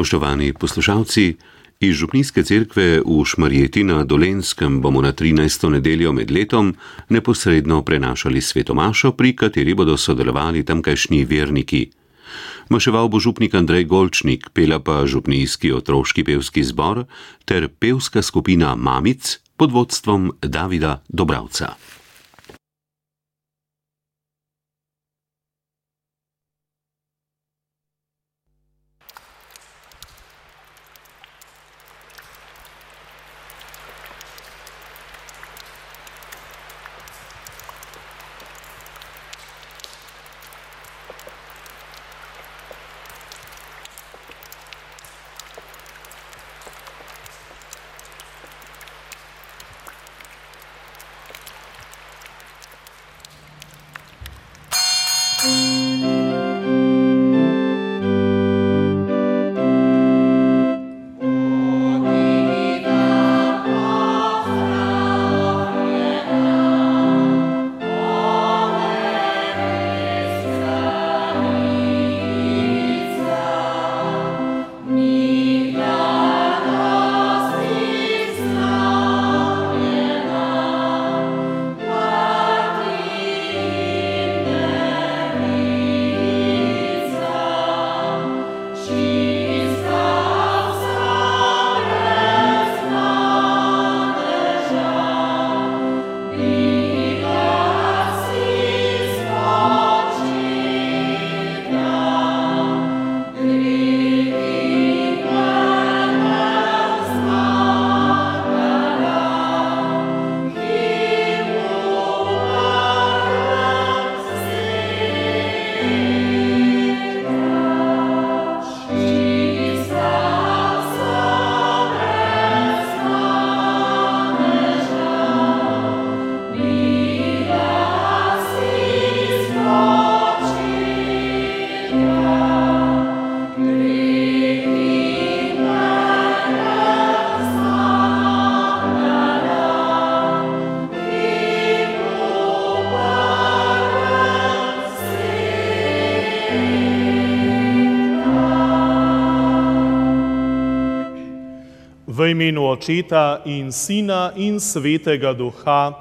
Spoštovani poslušalci, iz Župnijske cerkve v Šmarjeti na Dolenskem bomo na 13. nedeljo med letom neposredno prenašali svetomašo, pri kateri bodo sodelovali tamkajšnji verniki. Maševal bo župnik Andrej Golčnik, pela pa župnijski otroški pevski zbor ter pevska skupina Mamic pod vodstvom Davida Dobravca. Imenu Očeta in Sina in Svetega Duha,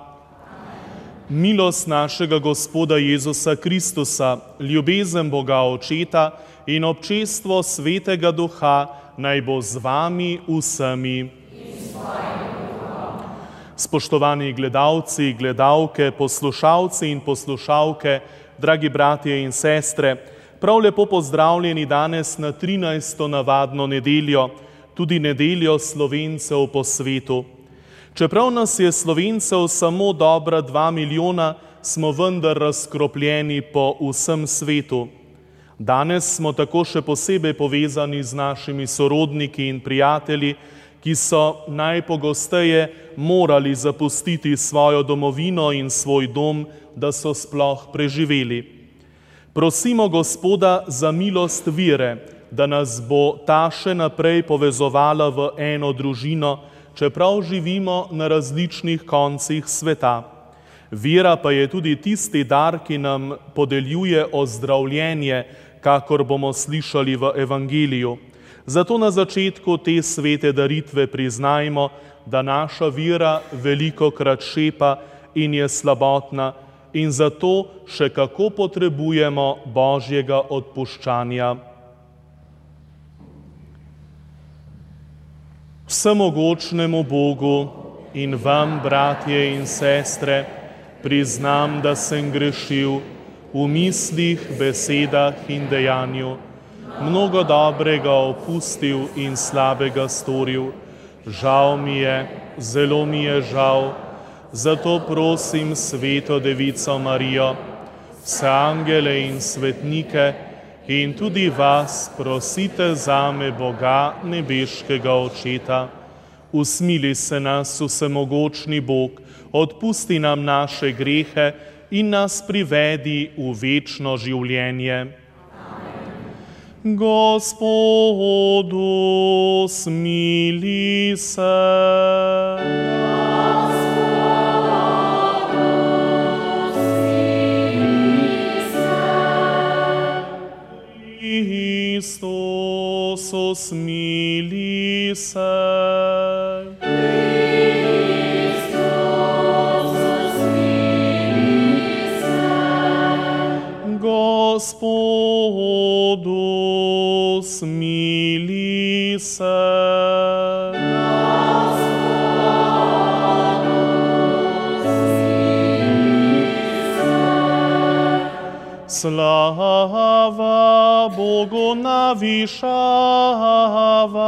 milost našega Gospoda Jezusa Kristusa, ljubezen Boga Očeta in občestvo Svetega Duha naj bo z vami vsemi. Spoštovani gledalci, gledalke, poslušalci in poslušalke, dragi bratje in sestre, prav lepo pozdravljeni danes na 13. navadno nedeljo tudi nedeljo slovencev po svetu. Čeprav nas je slovencev samo dobra dva milijona, smo vendar razkropljeni po vsem svetu. Danes smo tako še posebej povezani z našimi sorodniki in prijatelji, ki so najpogosteje morali zapustiti svojo domovino in svoj dom, da so sploh preživeli. Prosimo Gospoda za milost vire, da nas bo ta še naprej povezovala v eno družino, čeprav živimo na različnih koncih sveta. Vera pa je tudi tisti dar, ki nam podeljuje ozdravljenje, kakor bomo slišali v Evangeliju. Zato na začetku te svete daritve priznajmo, da naša vera veliko krat šepa in je slabotna in zato še kako potrebujemo Božjega odpuščanja. Vsemogočnemu Bogu in vam, bratje in sestre, priznam, da sem grešil v mislih, besedah in dejanju, mnogo dobrega opustil in slabega storil. Žal mi je, zelo mi je žal, zato prosim Sveto Devico Marijo, vse angele in svetnike, in tudi vas prosite za me Boga nebeškega očeta. Usmili se nas vsemogočni Bog, odpusti nam naše grehe in nas privedi v večno življenje. Gospodu smili se. Kristus, mili se. Gospodu, smili se. Slava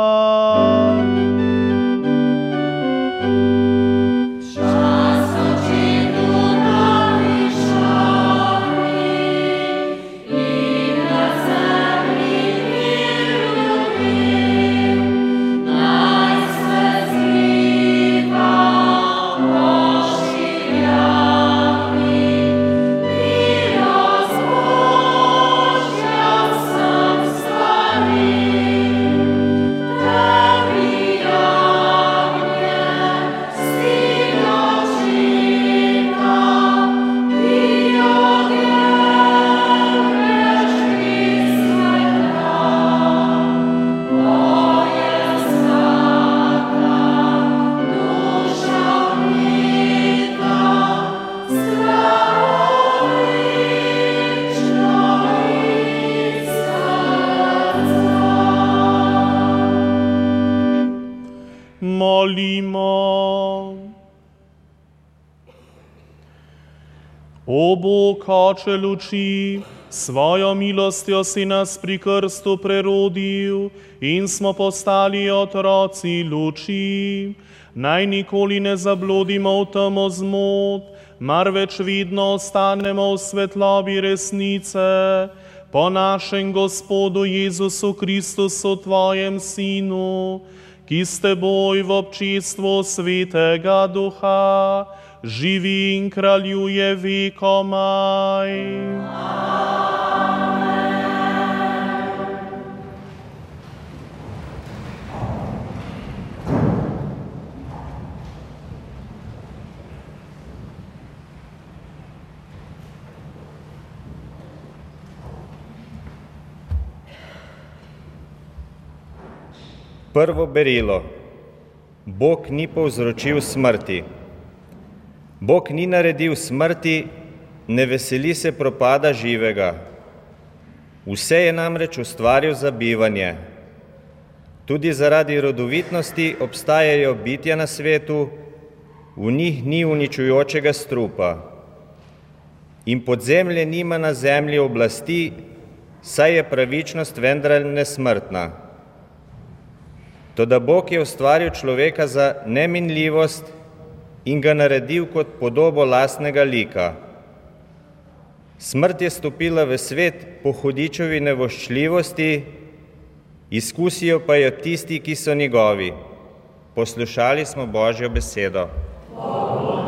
oče luči, svojo milostjo si nas pri krstu prerodil in smo postali otroci luči. Naj nikoli ne zablodimo v temo zmot, marveč vidno ostanemo v svetlobi resnice. Po našem Gospodu Jezusu Kristusu, Tvojem Sinu, ki s teboj v občinstvu svetega duha živi in kraljuje vekomaj. Prvo berilo. Bog ni povzročil smrti. Bog ni naredil smrti, ne veseli se propada živega. Vse je namreč ustvaril za bivanje. Tudi zaradi rodovitnosti obstajajo bitja na svetu, v njih ni uničujočega strupa. In podzemlje nima na zemlji oblasti, saj je pravičnost vendar nesmrtna. Toda Bog je ustvaril človeka za neminljivost in ga naredil kot podobo lastnega lika. Smrt je stopila v svet po hudičevi nevoščljivosti, izkusijo pa jo tisti, ki so njegovi. Poslušali smo Božjo besedo. Gospod,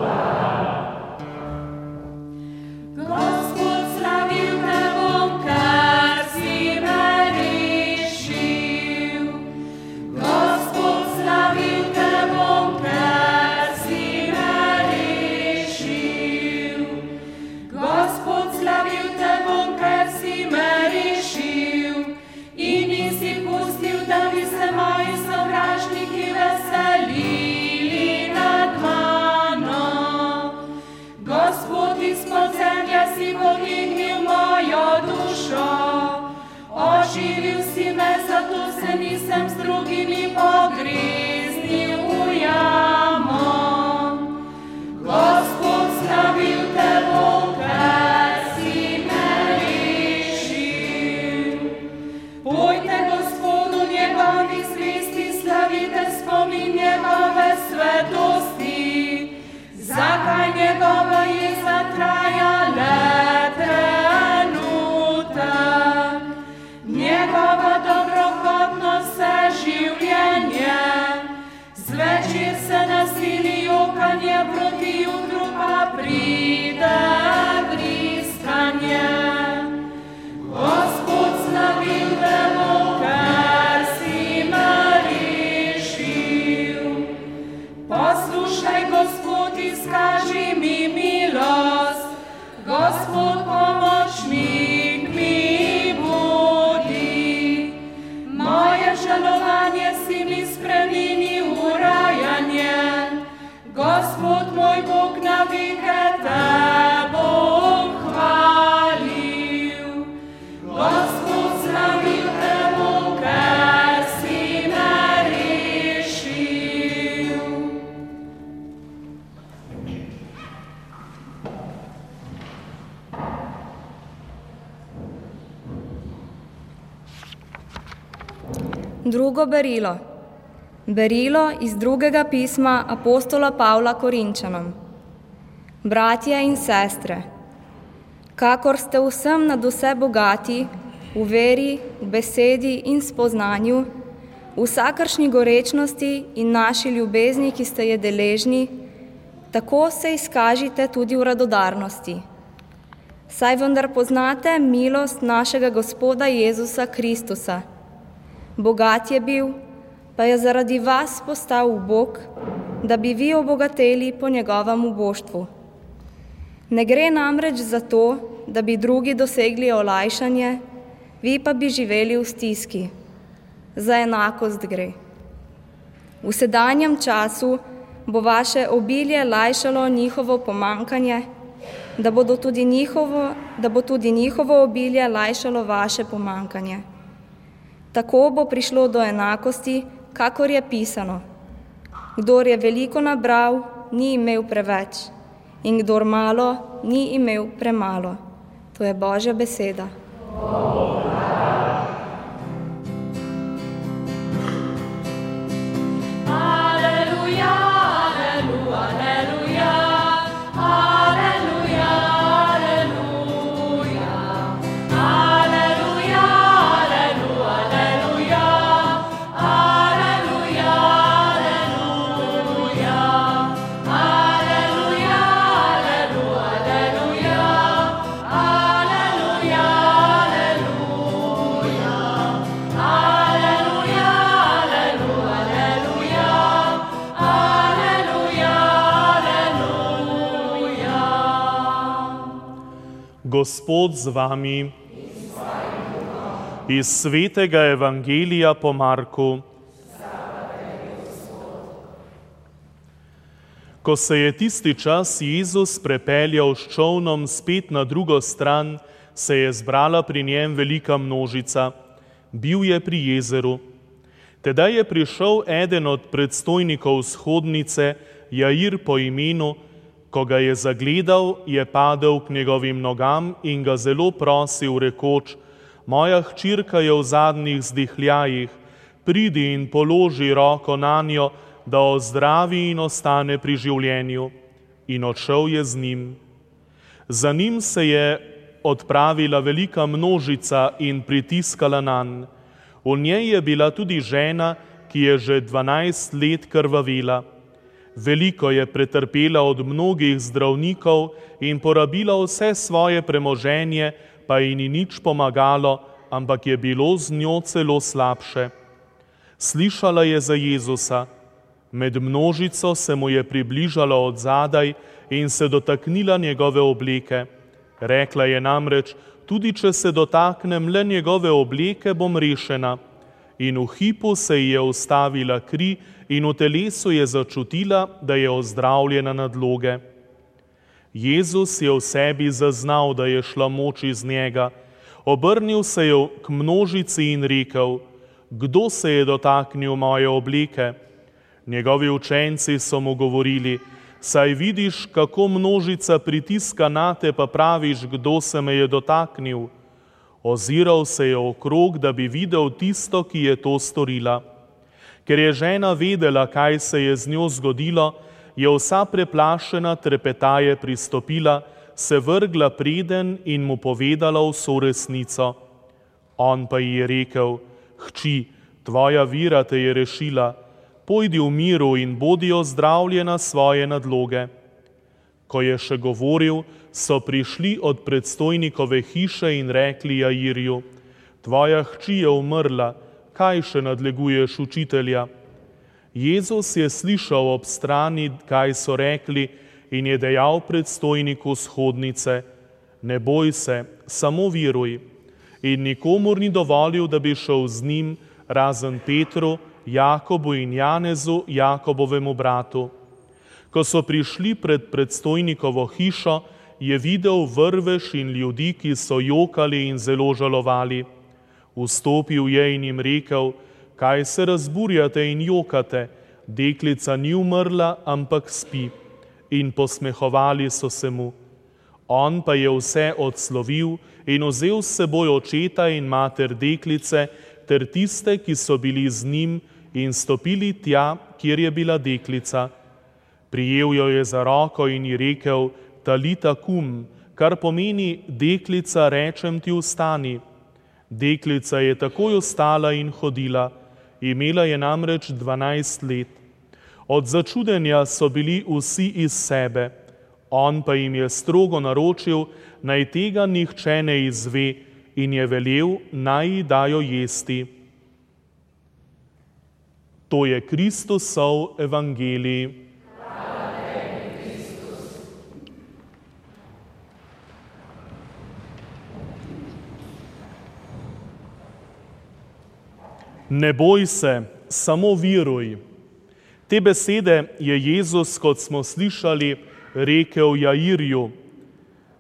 Drugo berilo. Berilo iz drugega pisma apostola Pavla Korinčanom. Bratje in sestre, kakor ste vsem nad vse bogati, v veri, v besedi in spoznanju, v vsakršni gorečnosti in naši ljubezni, ki ste je deležni, tako se izkažite tudi v radodarnosti. Saj vendar poznate milost našega Gospoda Jezusa Kristusa. Bogat je bil, pa je zaradi vas postal ubog, da bi vi obogateli po njegovem uboštvu. Ne gre namreč za to, da bi drugi dosegli olajšanje, vi pa bi živeli v stiski. Za enakost gre. V sedanjem času bo vaše obilje lajšalo njihovo pomankanje, da, tudi njihovo, da bo tudi njihovo obilje lajšalo vaše pomankanje. Tako bo prišlo do enakosti, kakor je pisano. Kdor je veliko nabral, ni imel preveč, in kdor malo, ni imel premalo. To je Božja beseda. Aleluja, Gospod z vami. Iz svetega evangelija po Marku. Ko se je tisti čas Jezus prepeljal s čovnom spet na drugo stran, se je zbrala pri njem velika množica. Bil je pri jezeru. Tedaj je prišel eden od predstojnikov shodnice, Jair po imenu, ko ga je zagledal, je padel k njegovim nogam in ga zelo prosil, rekoč: Moja hčirka je v zadnjih zdihljajih, pridi in položi roko na njo, da ozdravi in ostane pri življenju. In odšel je z njim. Za njim se je odpravila velika množica in pritiskala nanj. V njej je bila tudi žena, ki je že dvanajst let krvavila. Veliko je pretrpela od mnogih zdravnikov in porabila vse svoje premoženje, pa ji ni nič pomagalo, ampak je bilo z njo celo slabše. Slišala je za Jezusa, med množico se mu je približala od zadaj in se dotaknila njegove obleke. Rekla je namreč, tudi če se dotaknem le njegove obleke, bom rešena. In v hipu se ji je ustavila kri in v telesu je začutila, da je ozdravljena nadloge. Jezus je v sebi zaznal, da je šla moč iz njega. Obrnil se je k množici in rekel: Kdo se je dotaknil moje obleke? Njegovi učenci so mu govorili: Saj vidiš, kako množica pritiska na te, pa praviš, kdo se me je dotaknil. Oziral se je okrog, da bi videl tisto, ki je to storila. Ker je žena vedela, kaj se je z njo zgodilo, je vsa preplašena trepetaje pristopila, se vrgla preden in mu povedala vso resnico. On pa ji je rekel: Hči, tvoja vira te je rešila, pojdi v miru in bodi ozdravljena svoje nadloge. Ko je še govoril, so prišli od predstojnikove hiše in rekli Jairju: Tvoja hči je umrla, kaj še nadleguješ učitelja? Jezus je slišal ob strani, kaj so rekli, in je dejal predstojniku shodnice: Ne boj se, samo veruj. In nikomur ni dovolil, da bi šel z njim, razen Petru, Jakobu in Janezu, Jakobovemu bratu. Ko so prišli pred predstojnikovo hišo, je videl vrveš in ljudi, ki so jokali in zelo žalovali. Vstopil je in jim rekel, kaj se razburjate in jokate, deklica ni umrla, ampak spi. In posmehovali so se mu. On pa je vse odslovil in vzel s seboj očeta in mater deklice ter tiste, ki so bili z njim in stopili tja, kjer je bila deklica. Prijel jo je za roko in ji rekel, talita kum, kar pomeni deklica, rečem ti vstani. Deklica je takoj ostala in hodila, imela je namreč dvanajst let. Od začudenja so bili vsi iz sebe, on pa jim je strogo naročil, naj tega nihče ne izve in je velel, naj ji dajo jesti. To je Kristusov evangelij. Ne boj se, samo viruj. Te besede je Jezus, kot smo slišali, rekel Jairju,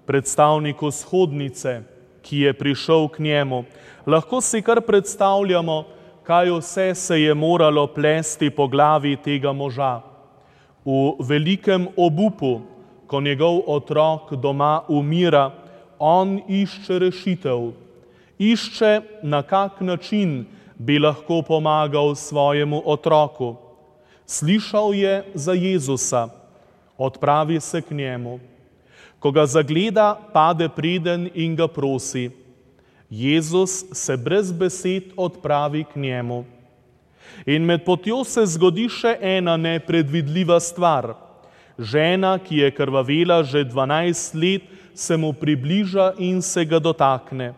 predstavniku shodnice, ki je prišel k njemu. Lahko si kar predstavljamo, kaj vse se je moralo plesti po glavi tega moža. V velikem obupu, ko njegov otrok doma umira, on išče rešitev. Išče na kak način bi lahko pomagal svojemu otroku. Slišal je za Jezusa, odpravi se k njemu. Ko ga zagleda, pade preden in ga prosi. Jezus se brez besed odpravi k njemu. In med potjo se zgodi še ena nepredvidljiva stvar. Žena, ki je krvavela že 12 let, se mu približa in se ga dotakne.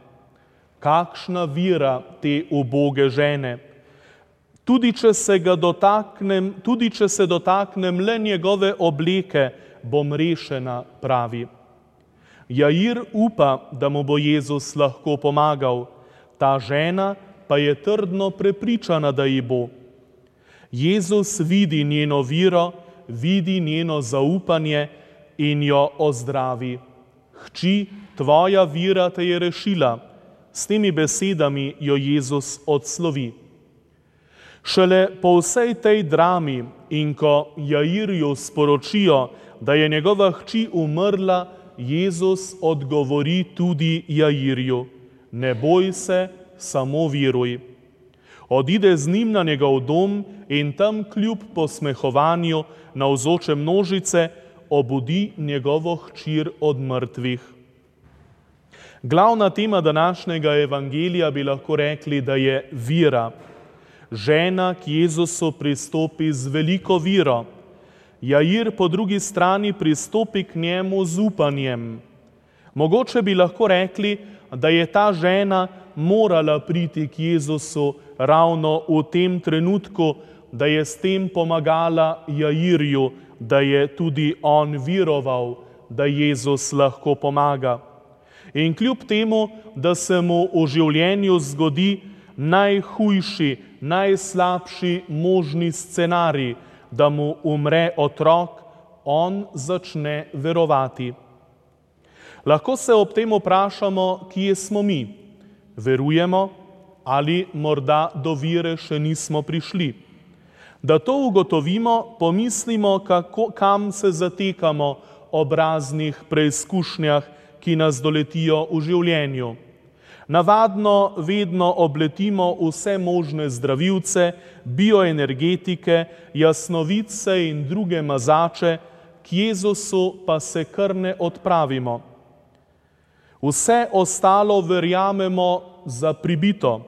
Kakšna vira te uboge žene! Tudi če se dotaknem, tudi če se dotaknem le njegove obleke, bom rešena, pravi. Jair upa, da mu bo Jezus lahko pomagal, ta žena pa je trdno prepričana, da ji bo. Jezus vidi njeno viro, vidi njeno zaupanje in jo ozdravi. Hči, tvoja vira te je rešila. S temi besedami jo Jezus odslovi. Šele po vsej tej drami in ko Jairju sporočijo, da je njegova hči umrla, Jezus odgovori tudi Jairju: Ne boj se, samo viruj. Odide z njim na njegov dom in tam kljub posmehovanju na vzoče množice obudi njegovo hčir od mrtvih. Glavna tema današnjega evangelija bi lahko rekli, da je vira žena k Jezusu pristopi z veliko viro. Jair po drugi strani pristopi k njemu z upanjem. Mogoče bi lahko rekli, da je ta žena morala priti k Jezusu ravno v tem trenutku, da je s tem pomagala Jairju, da je tudi on viroval, da Jezus lahko pomaga. In kljub temu, da se mu v življenju zgodi najhujši, najslabši možni scenarij, da mu umre otrok, on začne verovati. Lahko se ob tem vprašamo, kje smo mi. Verujemo ali morda do vire še nismo prišli. Da to ugotovimo, pomislimo, kako, kam se zatekamo ob raznih preizkušnjah, ki nas doletijo v življenju. Navadno vedno obletimo vse možne zdravilce, bioenergetike, jasnovice in druge mazače, k Jezusu pa se kar ne odpravimo. Vse ostalo verjamemo za pribito.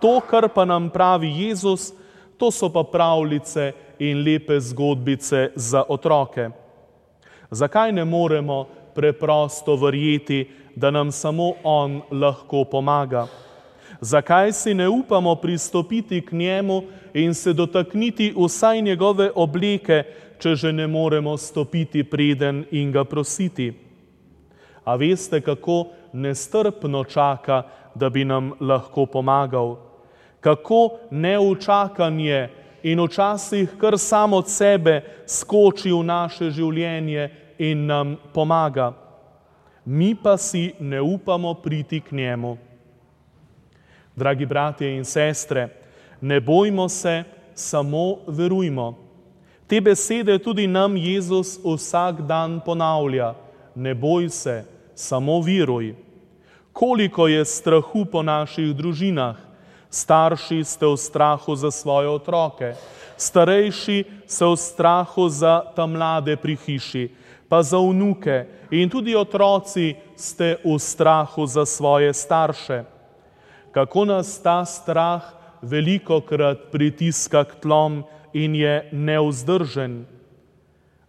To, kar pa nam pravi Jezus, to so pa pravljice in lepe zgodbice za otroke. Zakaj ne moremo preprosto verjeti, da nam samo On lahko pomaga. Zakaj si ne upamo pristopiti k njemu in se dotakniti vsaj njegove obleke, če že ne moremo stopiti preden in ga prositi? A veste, kako nestrpno čaka, da bi nam lahko pomagal? kako neučakanje in včasih kar samo od sebe skoči v naše življenje in nam pomaga. Mi pa si ne upamo priti k njemu. Dragi bratje in sestre, ne bojmo se, samo verujmo. Te besede tudi nam Jezus vsak dan ponavlja. Ne boj se, samo veruj. Koliko je strahu po naših družinah? Starši ste v strahu za svoje otroke, starejši so v strahu za ta mlade pri hiši, pa za vnuke in tudi otroci ste v strahu za svoje starše. Kako nas ta strah veliko krat pritiska k tlom in je neuzdržen.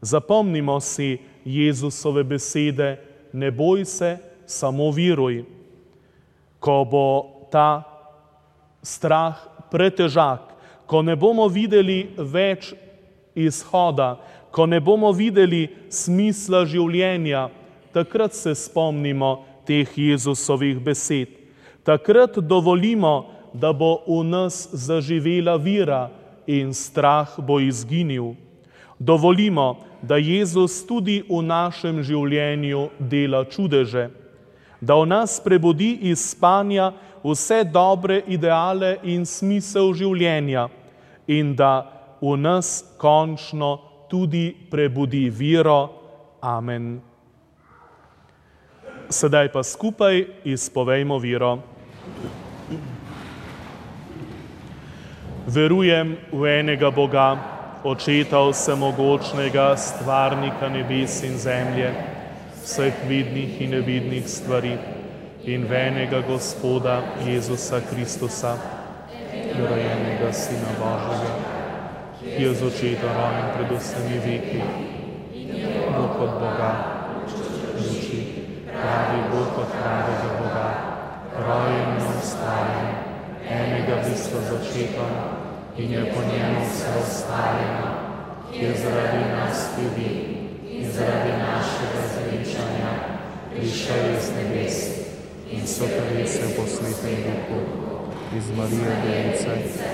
Zapomnimo si Jezusove besede, ne boj se, samo veruj. Ko bo ta strah pretežak, ko ne bomo videli več izhoda, ko ne bomo videli smisla življenja, takrat se spomnimo teh Jezusovih besed. Takrat dovolimo, da bo v nas zaživela vira in strah bo izginil. Dovolimo, da Jezus tudi v našem življenju dela čudeže, da v nas prebudi iz spanja vse dobre ideale in smisel življenja in da v nas končno tudi prebudi viro. Amen. Sedaj pa skupaj izpovejmo viro. Verujem v enega Boga, očeta vsemogočnega, stvarnika nebes in zemlje, vseh vidnih in nevidnih stvari in v enega Gospoda Jezusa Kristusa, rojenega Sina Božjega, ki je z očetom rojen pred vsemi veki, Bog od Boga, luči, pravi Bog od pravega Boga, rojen in ustvarjen, enega bistva z očetom, in je po njemu vse ostaljeno, ki je zaradi nas ljudi in zaradi našega zveličanja prišel iz nebes in so pravice v posvetem duhu iz Marije Device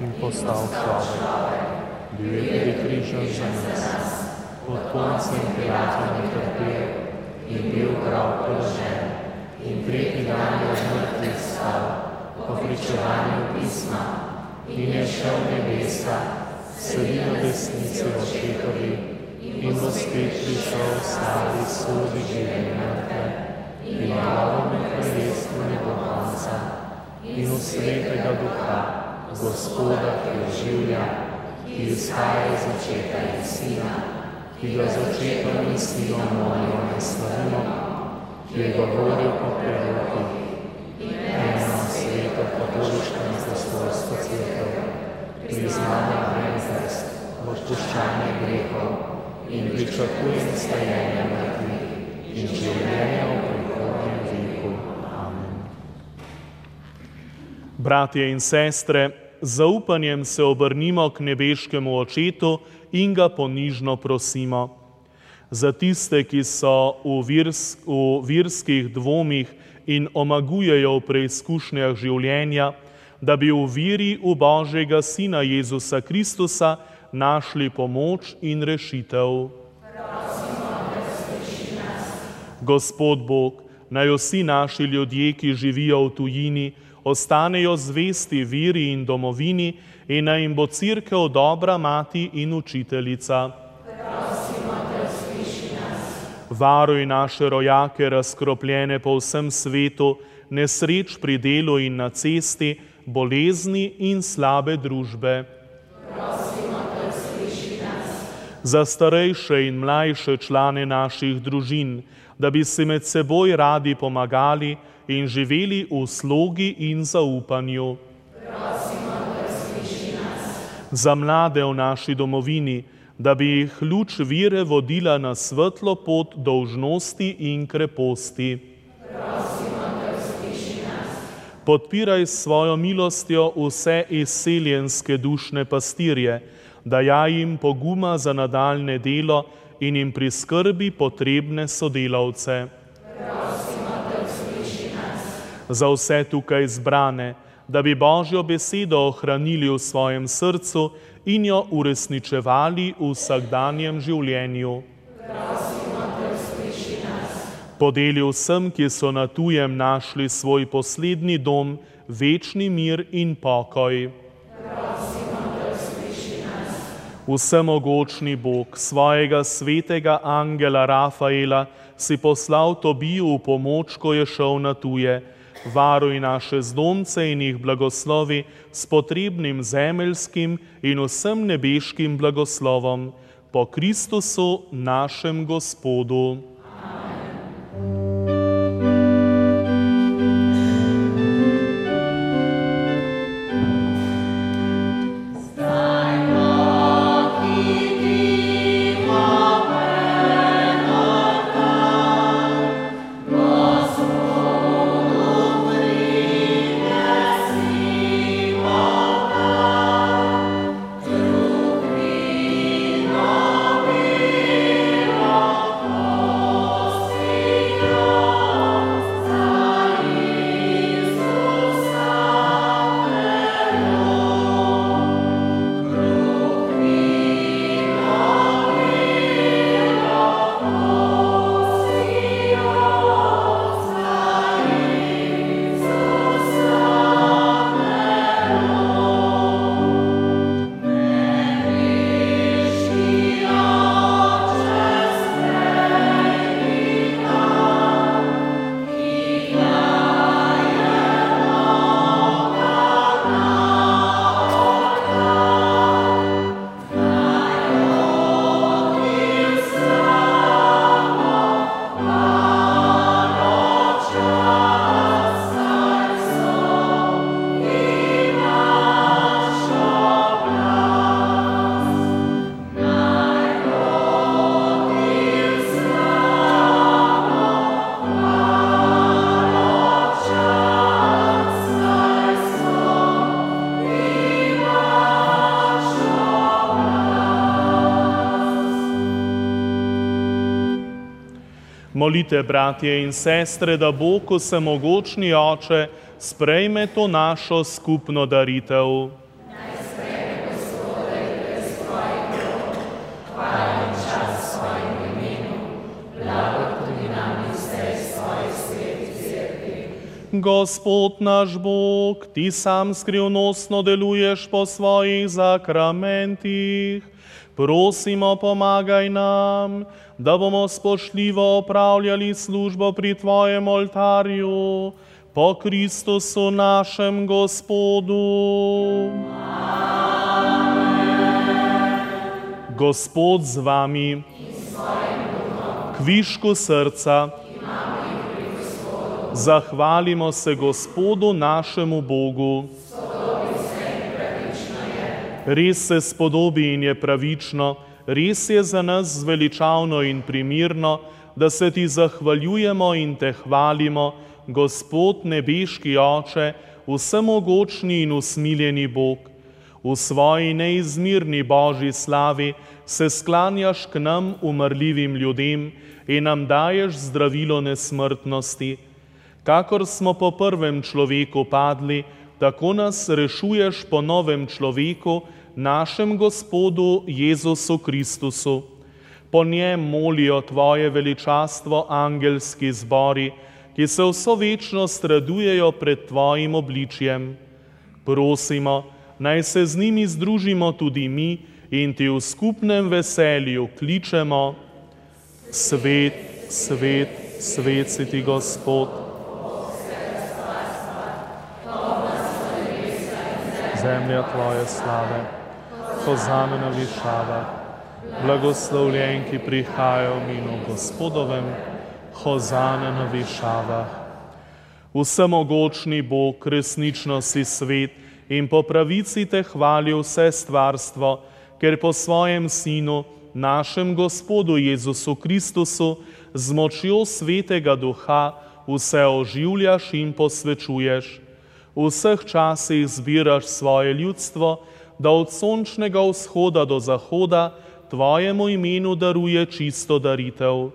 in postal človek. Tudi križan za nas, pod koncem Pilatom je trpel in bil prav položen in tretji dan je od mrtvih stal po pričevanju pisma, in je šel nebesa, sedi na desnici očetovi in bo spet prišel slavi sodi žive in mrtve in glavo med kraljestvom ne bo konca in v svetega duha, gospoda, ki je življa, ki izhaja iz očeta in sina, ki ga z očetom in sinom molimo in slavimo, ki je govoril po prerokih eno sveto katoliško in apostolsko crkvo, priznanje brezest, odpuščanje grehov in pričakujem stajenje mrtvih in življenje v prihodnjem veku. Amen. Bratje in sestre, zaupanjem se obrnimo k nebeškemu očetu in ga ponižno prosimo. Za tiste, ki so v, virs, v virskih dvomih in omagujejo v preizkušnjah življenja, da bi v viri v Božjega Sina Jezusa Kristusa našli pomoč in rešitev. Gospod Bog, naj vsi naši ljudje, ki živijo v tujini, ostanejo zvesti viri in domovini in naj jim bo crkev dobra mati in učiteljica. Varuj naše rojake, razkropljene po vsem svetu, nesreč pri delu in na cesti, bolezni in slabe družbe. Za starejše in mlajše člane naših družin, da bi si med seboj radi pomagali in živeli v slogi in zaupanju. Za mlade v naši domovini, da bi jih luč vire vodila na svetlo pot dolžnosti in kreposti. Podpiraj s svojo milostjo vse izseljenske dušne pastirje, da ja jim poguma za nadaljne delo in jim priskrbi potrebne sodelavce. Za vse tukaj zbrane, da bi Božjo besedo ohranili v svojem srcu in jo uresničevali v vsakdanjem življenju. Podeli vsem, ki so na tujem našli svoj poslednji dom, večni mir in pokoj. Vsemogočni Bog svojega svetega angela Rafaela si poslal Tobiju v pomoč, ko je šel na tuje. Varuj naše zdomce in jih blagoslovi s potrebnim zemeljskim in vsem nebeškim blagoslovom po Kristusu našem Gospodu. Molite, bratje in sestre, da Bog, vsemogočni oče, sprejme to našo skupno daritev. Gospod naš Bog, ti sam skrivnostno deluješ po svojih zakramentih. Prosimo, pomagaj nam, da bomo spoštljivo opravljali službo pri Tvojem oltarju, po Kristusu našem Gospodu. Gospod z vami, kvišku srca, zahvalimo se Gospodu našemu Bogu. Res se spodobi in je pravično, res je za nas zveličavno in primirno, da se ti zahvaljujemo in te hvalimo, Gospod nebeški Oče, vsemogočni in usmiljeni Bog. V svoji neizmirni Božji slavi se sklanjaš k nam, umrljivim ljudem, in nam daješ zdravilo nesmrtnosti. Kakor smo po prvem človeku padli, tako nas rešuješ po novem človeku, našem Gospodu Jezusu Kristusu. Po njem molijo Tvoje veličastvo angelski zbori, ki se vso večnost radujejo pred Tvojim obličjem. Prosimo, naj se z njimi združimo tudi mi in Ti v skupnem veselju kličemo: Svet, svet, svet si Ti Gospod. Zemlja Tvoje slave hozame na višavah, blagoslovljen, ki prihaja v minu Gospodovem, hozame na višavah. Vsemogočni Bog, resnično si svet in po pravici te hvali vse stvarstvo, ker po svojem Sinu, našem Gospodu Jezusu Kristusu, z močjo svetega duha vse oživljaš in posvečuješ. V vseh časih zbiraš svoje ljudstvo, da od sončnega vzhoda do zahoda Tvojemu imenu daruje čisto daritev.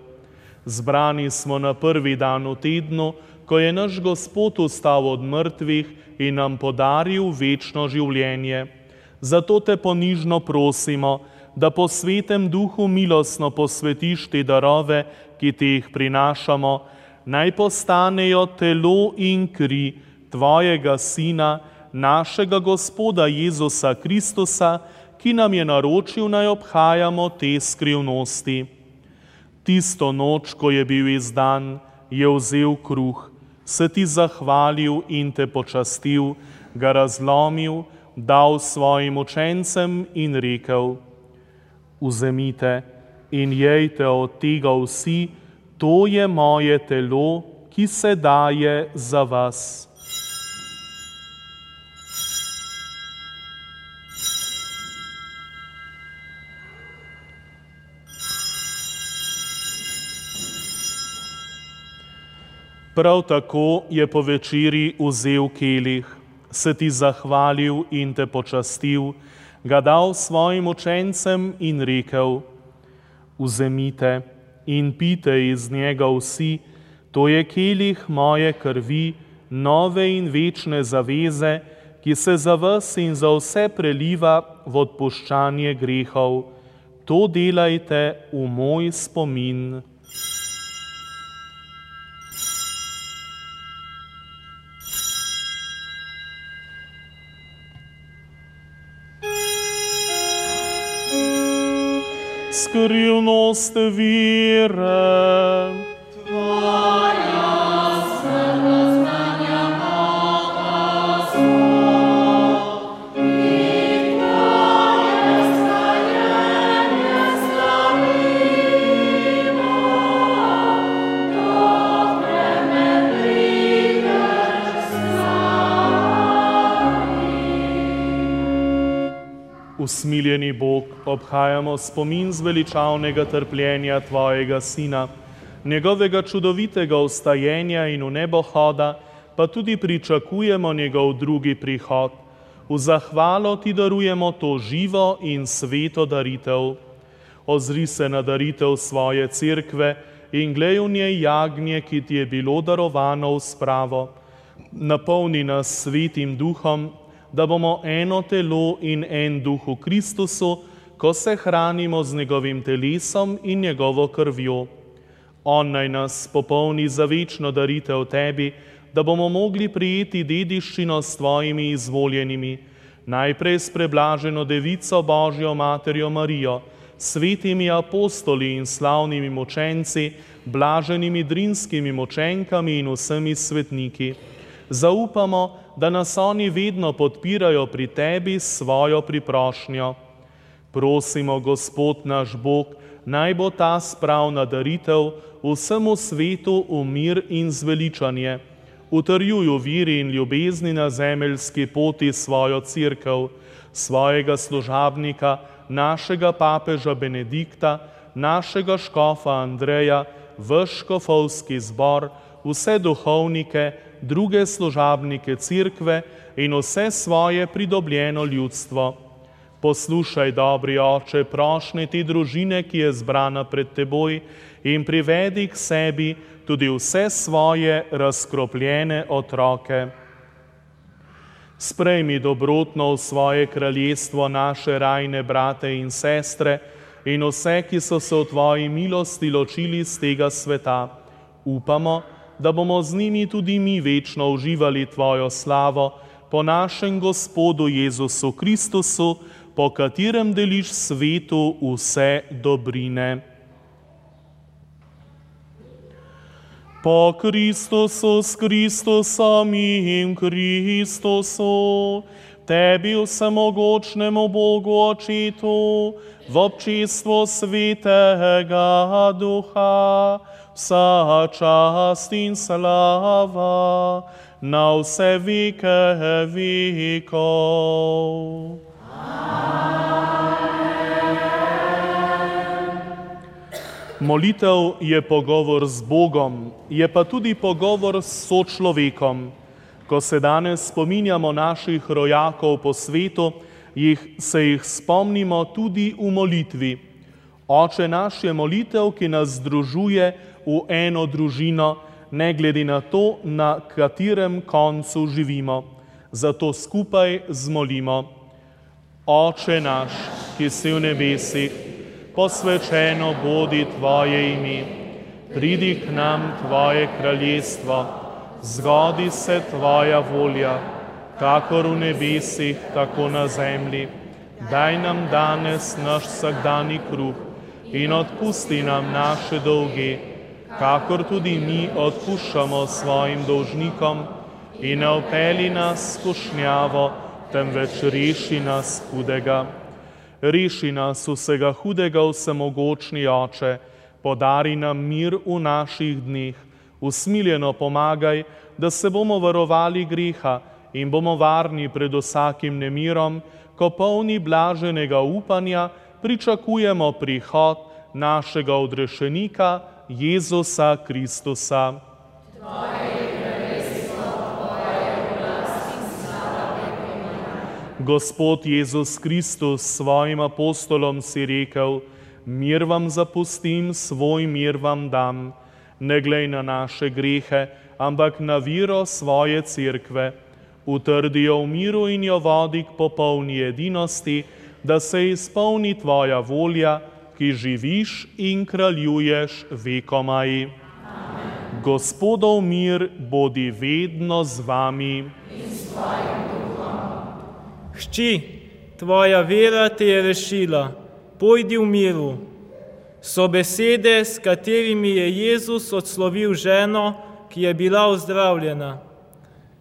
Zbrani smo na prvi dan v tednu, ko je naš Gospod ustal od mrtvih in nam podaril večno življenje. Zato te ponižno prosimo, da po svetem duhu milostno posvetiš te darove, ki ti jih prinašamo, naj postanejo telo in kri Tvojega Sina, našega Gospoda Jezusa Kristusa, ki nam je naročil naj obhajamo te skrivnosti. Tisto noč, ko je bil izdan, je vzel kruh, se ti zahvalil in te počastil, ga razlomil, dal svojim učencem in rekel: Vzemite in jejte od tega vsi, to je moje telo, ki se daje za vas. Prav tako je po večeri vzel kelih, se ti zahvalil in te počastil, ga dal svojim učencem in rekel: Vzemite in pite iz njega vsi, to je kelih moje krvi, nove in večne zaveze, ki se za vas in za vse preliva v odpuščanje grehov. To delajte v moj spomin. Skrivnost vire. Usmiljeni Bog, obhajamo spomin zveličavnega trpljenja Tvojega Sina, njegovega čudovitega ustajenja in v nebo hoda, pa tudi pričakujemo njegov drugi prihod. V zahvalo Ti darujemo to živo in sveto daritev. Ozri se na daritev svoje cerkve in glej v njej jagnje, ki Ti je bilo darovano v spravo. Napolni nas svetim duhom, da bomo eno telo in en duh v Kristusu, ko se hranimo z njegovim telesom in njegovo krvjo. On naj nas popolni za večno daritev tebi, da bomo mogli prijeti dediščino s tvojimi izvoljenimi, najprej s preblaženo devico Božjo materjo Marijo, svetimi apostoli in slavnimi močenci, blaženimi drinskimi močenkami in vsemi svetniki. Zaupamo, da nas oni vedno podpirajo pri tebi s svojo priprošnjo. Prosimo, Gospod naš Bog, naj bo ta spravna daritev vsemu svetu v mir in zveličanje. Utrjuju viri in ljubezni na zemeljski poti svojo crkv, svojega služabnika, našega papeža Benedikta, našega škofa Andreja, vrškofovski zbor, vse duhovnike, druge služabnike cerkve in vse svoje pridobljeno ljudstvo. Poslušaj, dobri oče, prošnje te družine, ki je zbrana pred teboj, in privedi k sebi tudi vse svoje razkropljene otroke. Sprejmi dobrotno v svoje kraljestvo naše rajne brate in sestre in vse, ki so se v tvoji milosti ločili z tega sveta. Upamo, da bomo z njimi tudi mi večno uživali Tvojo slavo po našem Gospodu Jezusu Kristusu, po katerem deliš svetu vse dobrine. Po Kristusu, s Kristusom in Kristusu, Tebi vsemogočnemu Bogu očitu, v občestvu svetega duha, vsa čast in slava na vse vike vikov. Molitev je pogovor z Bogom, je pa tudi pogovor s sočlovekom. Ko se danes spominjamo naših rojakov po svetu, jih, se jih spomnimo tudi v molitvi. Oče naš je molitev, ki nas združuje v eno družino, ne glede na to, na katerem koncu živimo. Zato skupaj zmolimo. Oče naš, ki si v nebesih, posvečeno bodi tvoje ime, pridi k nam tvoje kraljestvo, zgodi se tvoja volja, kakor v nebesih, tako na zemlji. Daj nam danes naš vsakdani kruh in odpusti nam naše dolge, kakor tudi mi odpuščamo svojim dolžnikom in ne opeli nas skušnjavo, temveč reši nas hudega. Reši nas vsega hudega, vsemogočni oče, podari nam mir v naših dneh, usmiljeno pomagaj, da se bomo varovali greha in bomo varni pred vsakim nemirom, ko polni blaženega upanja, pričakujemo prihod našega odrešenika Jezusa Kristusa. Gospod Jezus Kristus svojim apostolom si rekel, mir vam zapustim, svoj mir vam dam, ne glej na naše grehe, ampak na viro svoje cerkve, utrdijo v miru in jo vodi k popolni edinosti, da se izpolni tvoja volja, ki živiš in kraljuješ vekomaj. Gospodov mir bodi vedno z vami. Hči, tvoja vera te je rešila, pojdi v miru. So besede, s katerimi je Jezus odslovil ženo, ki je bila ozdravljena.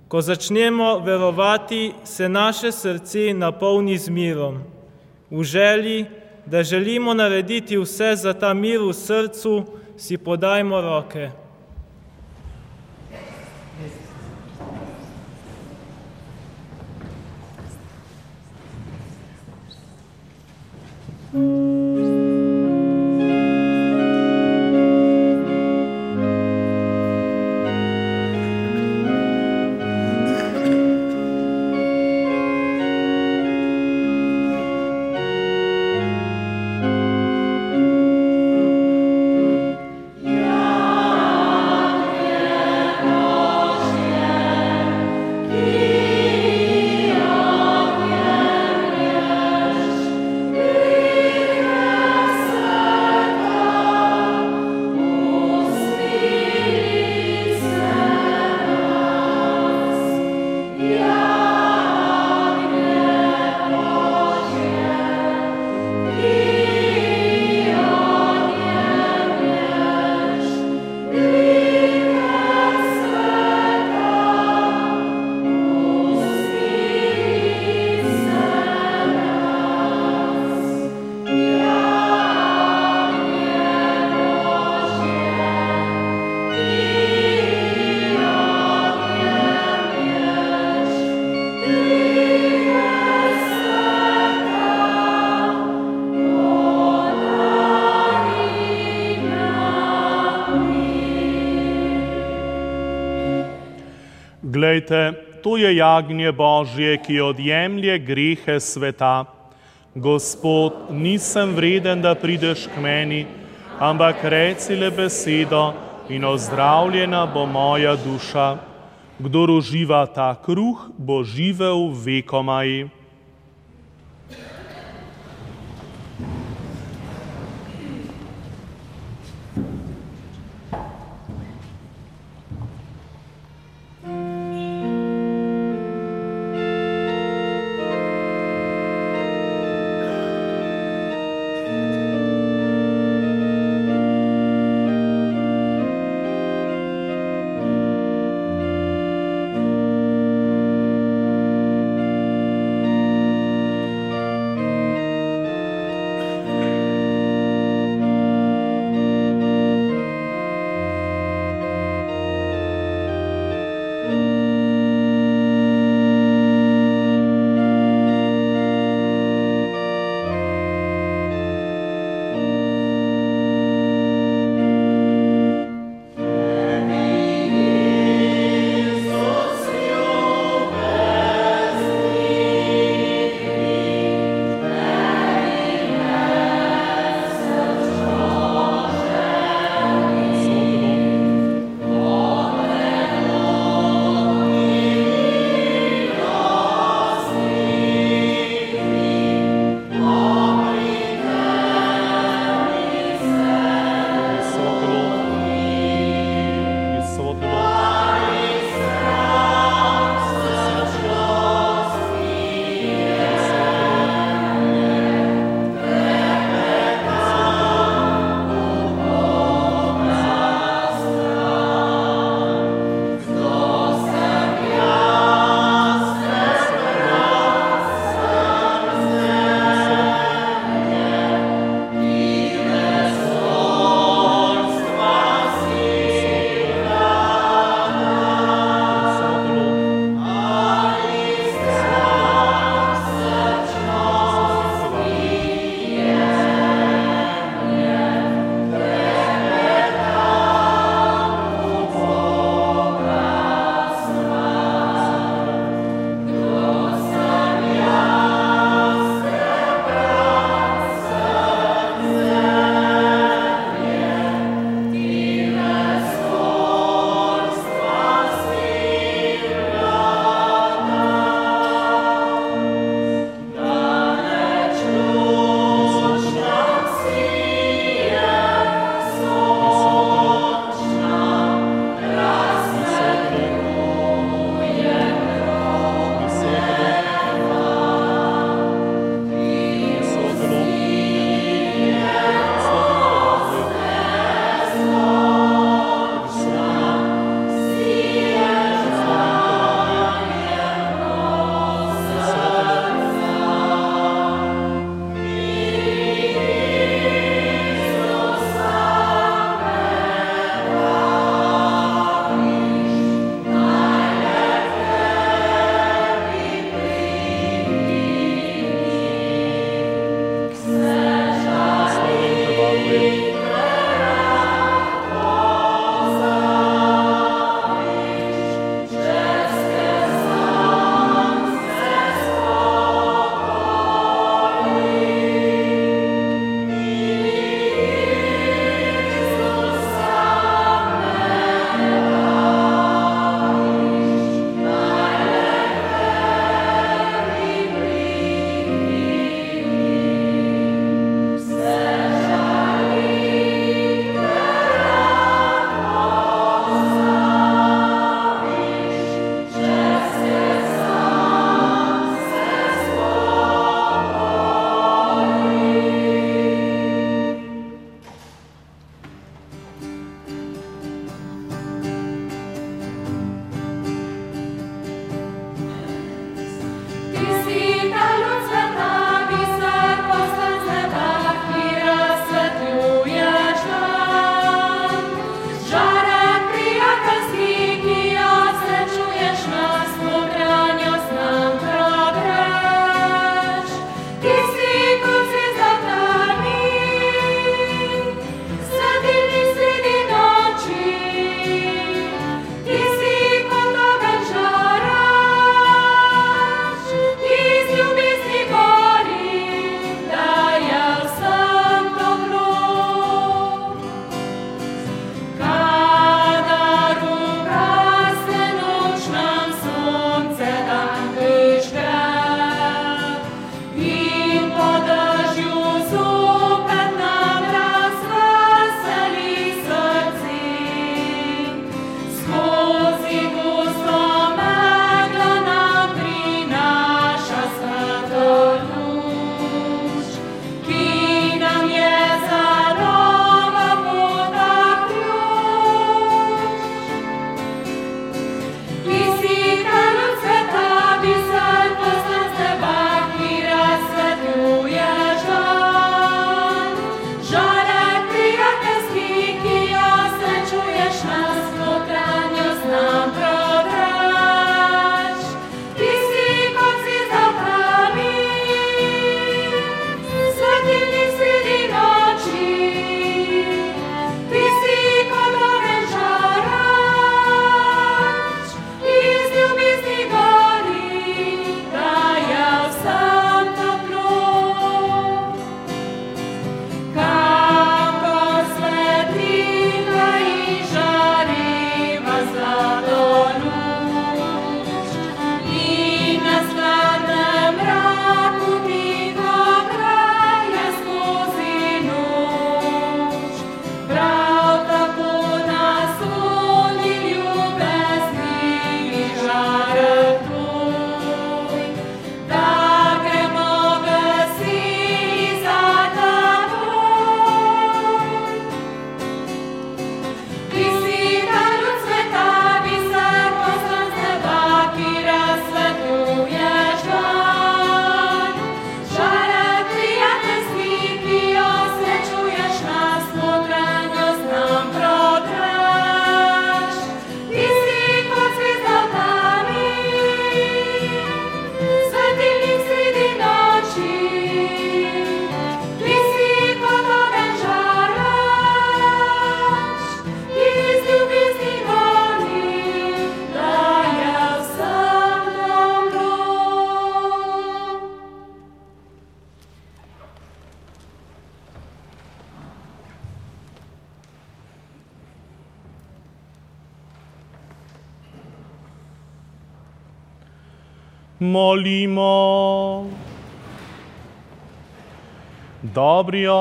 Ko začnemo verovati, se naše srce napolni z mirom v želji, da želimo narediti vse za ta mir v srcu, si podajmo roke. to je jagnje Božje, ki odjemlje grehe sveta. Gospod, nisem vreden, da prideš k meni, ampak reci le besedo in ozdravljena bo moja duša. Kdor uživa ta kruh, bo živel vekomaj. disse.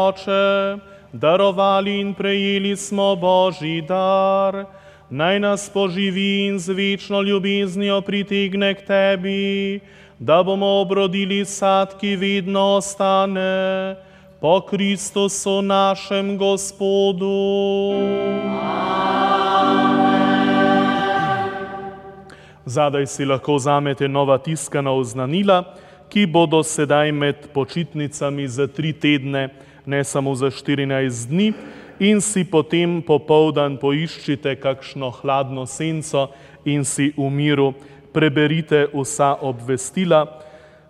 Oče, darovali in prejeli smo Božji dar, naj nas poživi in z večno ljubeznijo pritegne k tebi, da bomo obrodili sad, ki vedno ostane, po Kristusu našem Gospodu. Zadaj si lahko vzamete nova tiskana oznanila, ki bodo sedaj med počitnicami za tri tedne, ne samo za 14 dni, in si potem popoldan poiščite kakšno hladno senco in si v miru preberite vsa obvestila.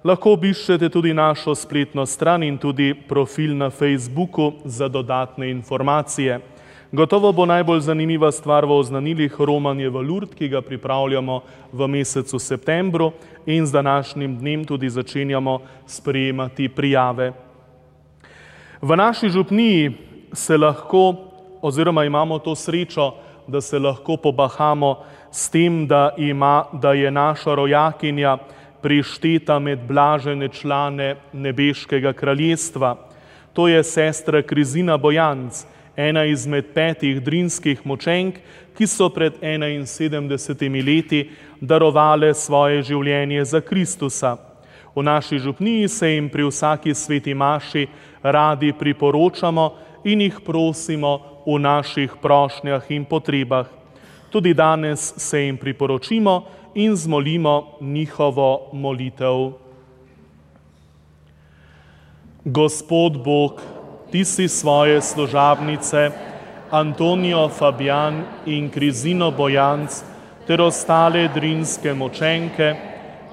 Lahko obiščete tudi našo spletno stran in tudi profil na Facebooku za dodatne informacije. Gotovo bo najbolj zanimiva stvar v oznanilih romanje v Lurd, ki ga pripravljamo v mesecu septembru in z današnjim dnem tudi začenjamo sprejemati prijave. V naši župniji se lahko, oziroma imamo to srečo, da se lahko pobahamo s tem, da, ima, da je naša rojakinja prišteta med blažene člane nebeškega kraljestva. To je sestra Krizina Bojanc, ena izmed petih drinskih močenk, ki so pred 71 leti darovale svoje življenje za Kristusa. V naši župniji se jim pri vsaki sveti maši radi priporočamo in jih prosimo v naših prošnjah in potrebah. Tudi danes se jim priporočimo in zmolimo njihovo molitev. Gospod Bog, ti si svoje služabnice, Antonijo Fabijan in Krizino Bojanc ter ostale drinske močenke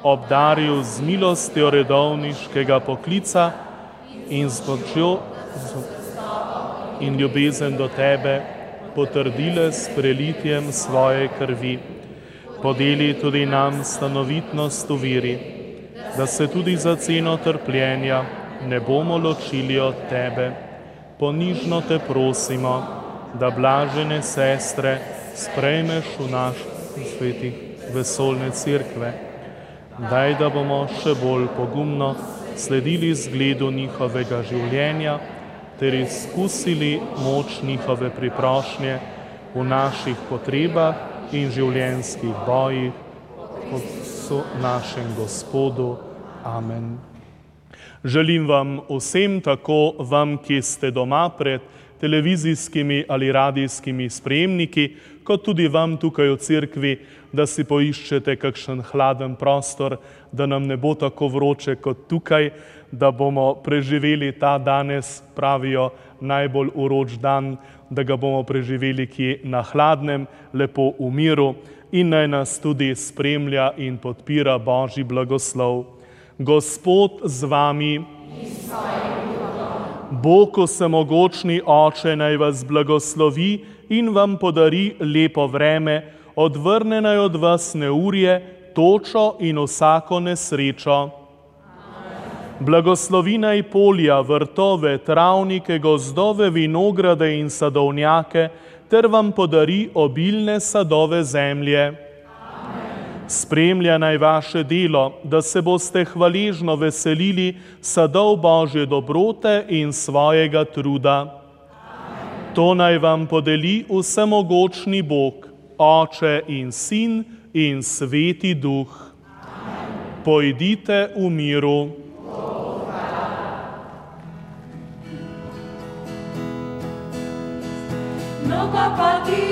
obdaril z milostjo redovniškega poklica in z močjo in ljubezen do tebe potrdile s prelitjem svoje krvi. Podeli tudi nam stanovitnost v viri, da se tudi za ceno trpljenja ne bomo ločili od tebe. Ponižno te prosimo, da blažene sestre sprejmeš v naš svetih vesolne cerkve. Daj, da bomo še bolj pogumno sledili zgledu njihovega življenja ter izkusili moč njihove priprošnje v naših potrebah in življenjskih bojih, kot so našem Gospodu. Amen. Želim vam vsem, tako vam, ki ste doma pred televizijskimi ali radijskimi sprejemniki, kot tudi vam tukaj v cerkvi, da si poiščete kakšen hladen prostor, da nam ne bo tako vroče kot tukaj, da bomo preživeli ta danes, pravijo, najbolj uroč dan, da ga bomo preživeli kje na hladnem, lepo v miru in naj nas tudi spremlja in podpira Božji blagoslov. Gospod z vami. Bog vsemogočni oče naj vas blagoslovi in vam podari lepo vreme, odvrne naj od vas neurje, točo in vsako nesrečo. Blagoslovi naj polja, vrtove, travnike, gozdove, vinograde in sadovnjake, ter vam podari obilne sadove zemlje. Spremlja naj vaše delo, da se boste hvaležno veselili sadov Božje dobrote in svojega truda. To naj vam podeli vsemogočni Bog, Oče in Sin in Sveti Duh. Pojdite v miru. Mnogo poti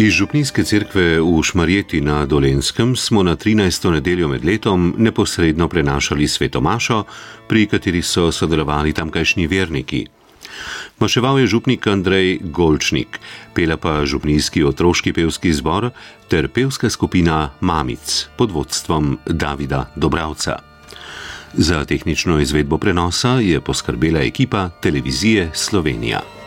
Iz Župnijske cerkve v Šmarjeti na Dolenskem smo na 13. nedeljo med letom neposredno prenašali svetomašo, pri kateri so sodelovali tamkajšnji verniki. Maševal je župnik Andrej Golčnik, pela pa župnijski otroški pevski zbor ter pevska skupina Mamic pod vodstvom Davida Dobravca. Za tehnično izvedbo prenosa je poskrbela ekipa televizije Slovenija.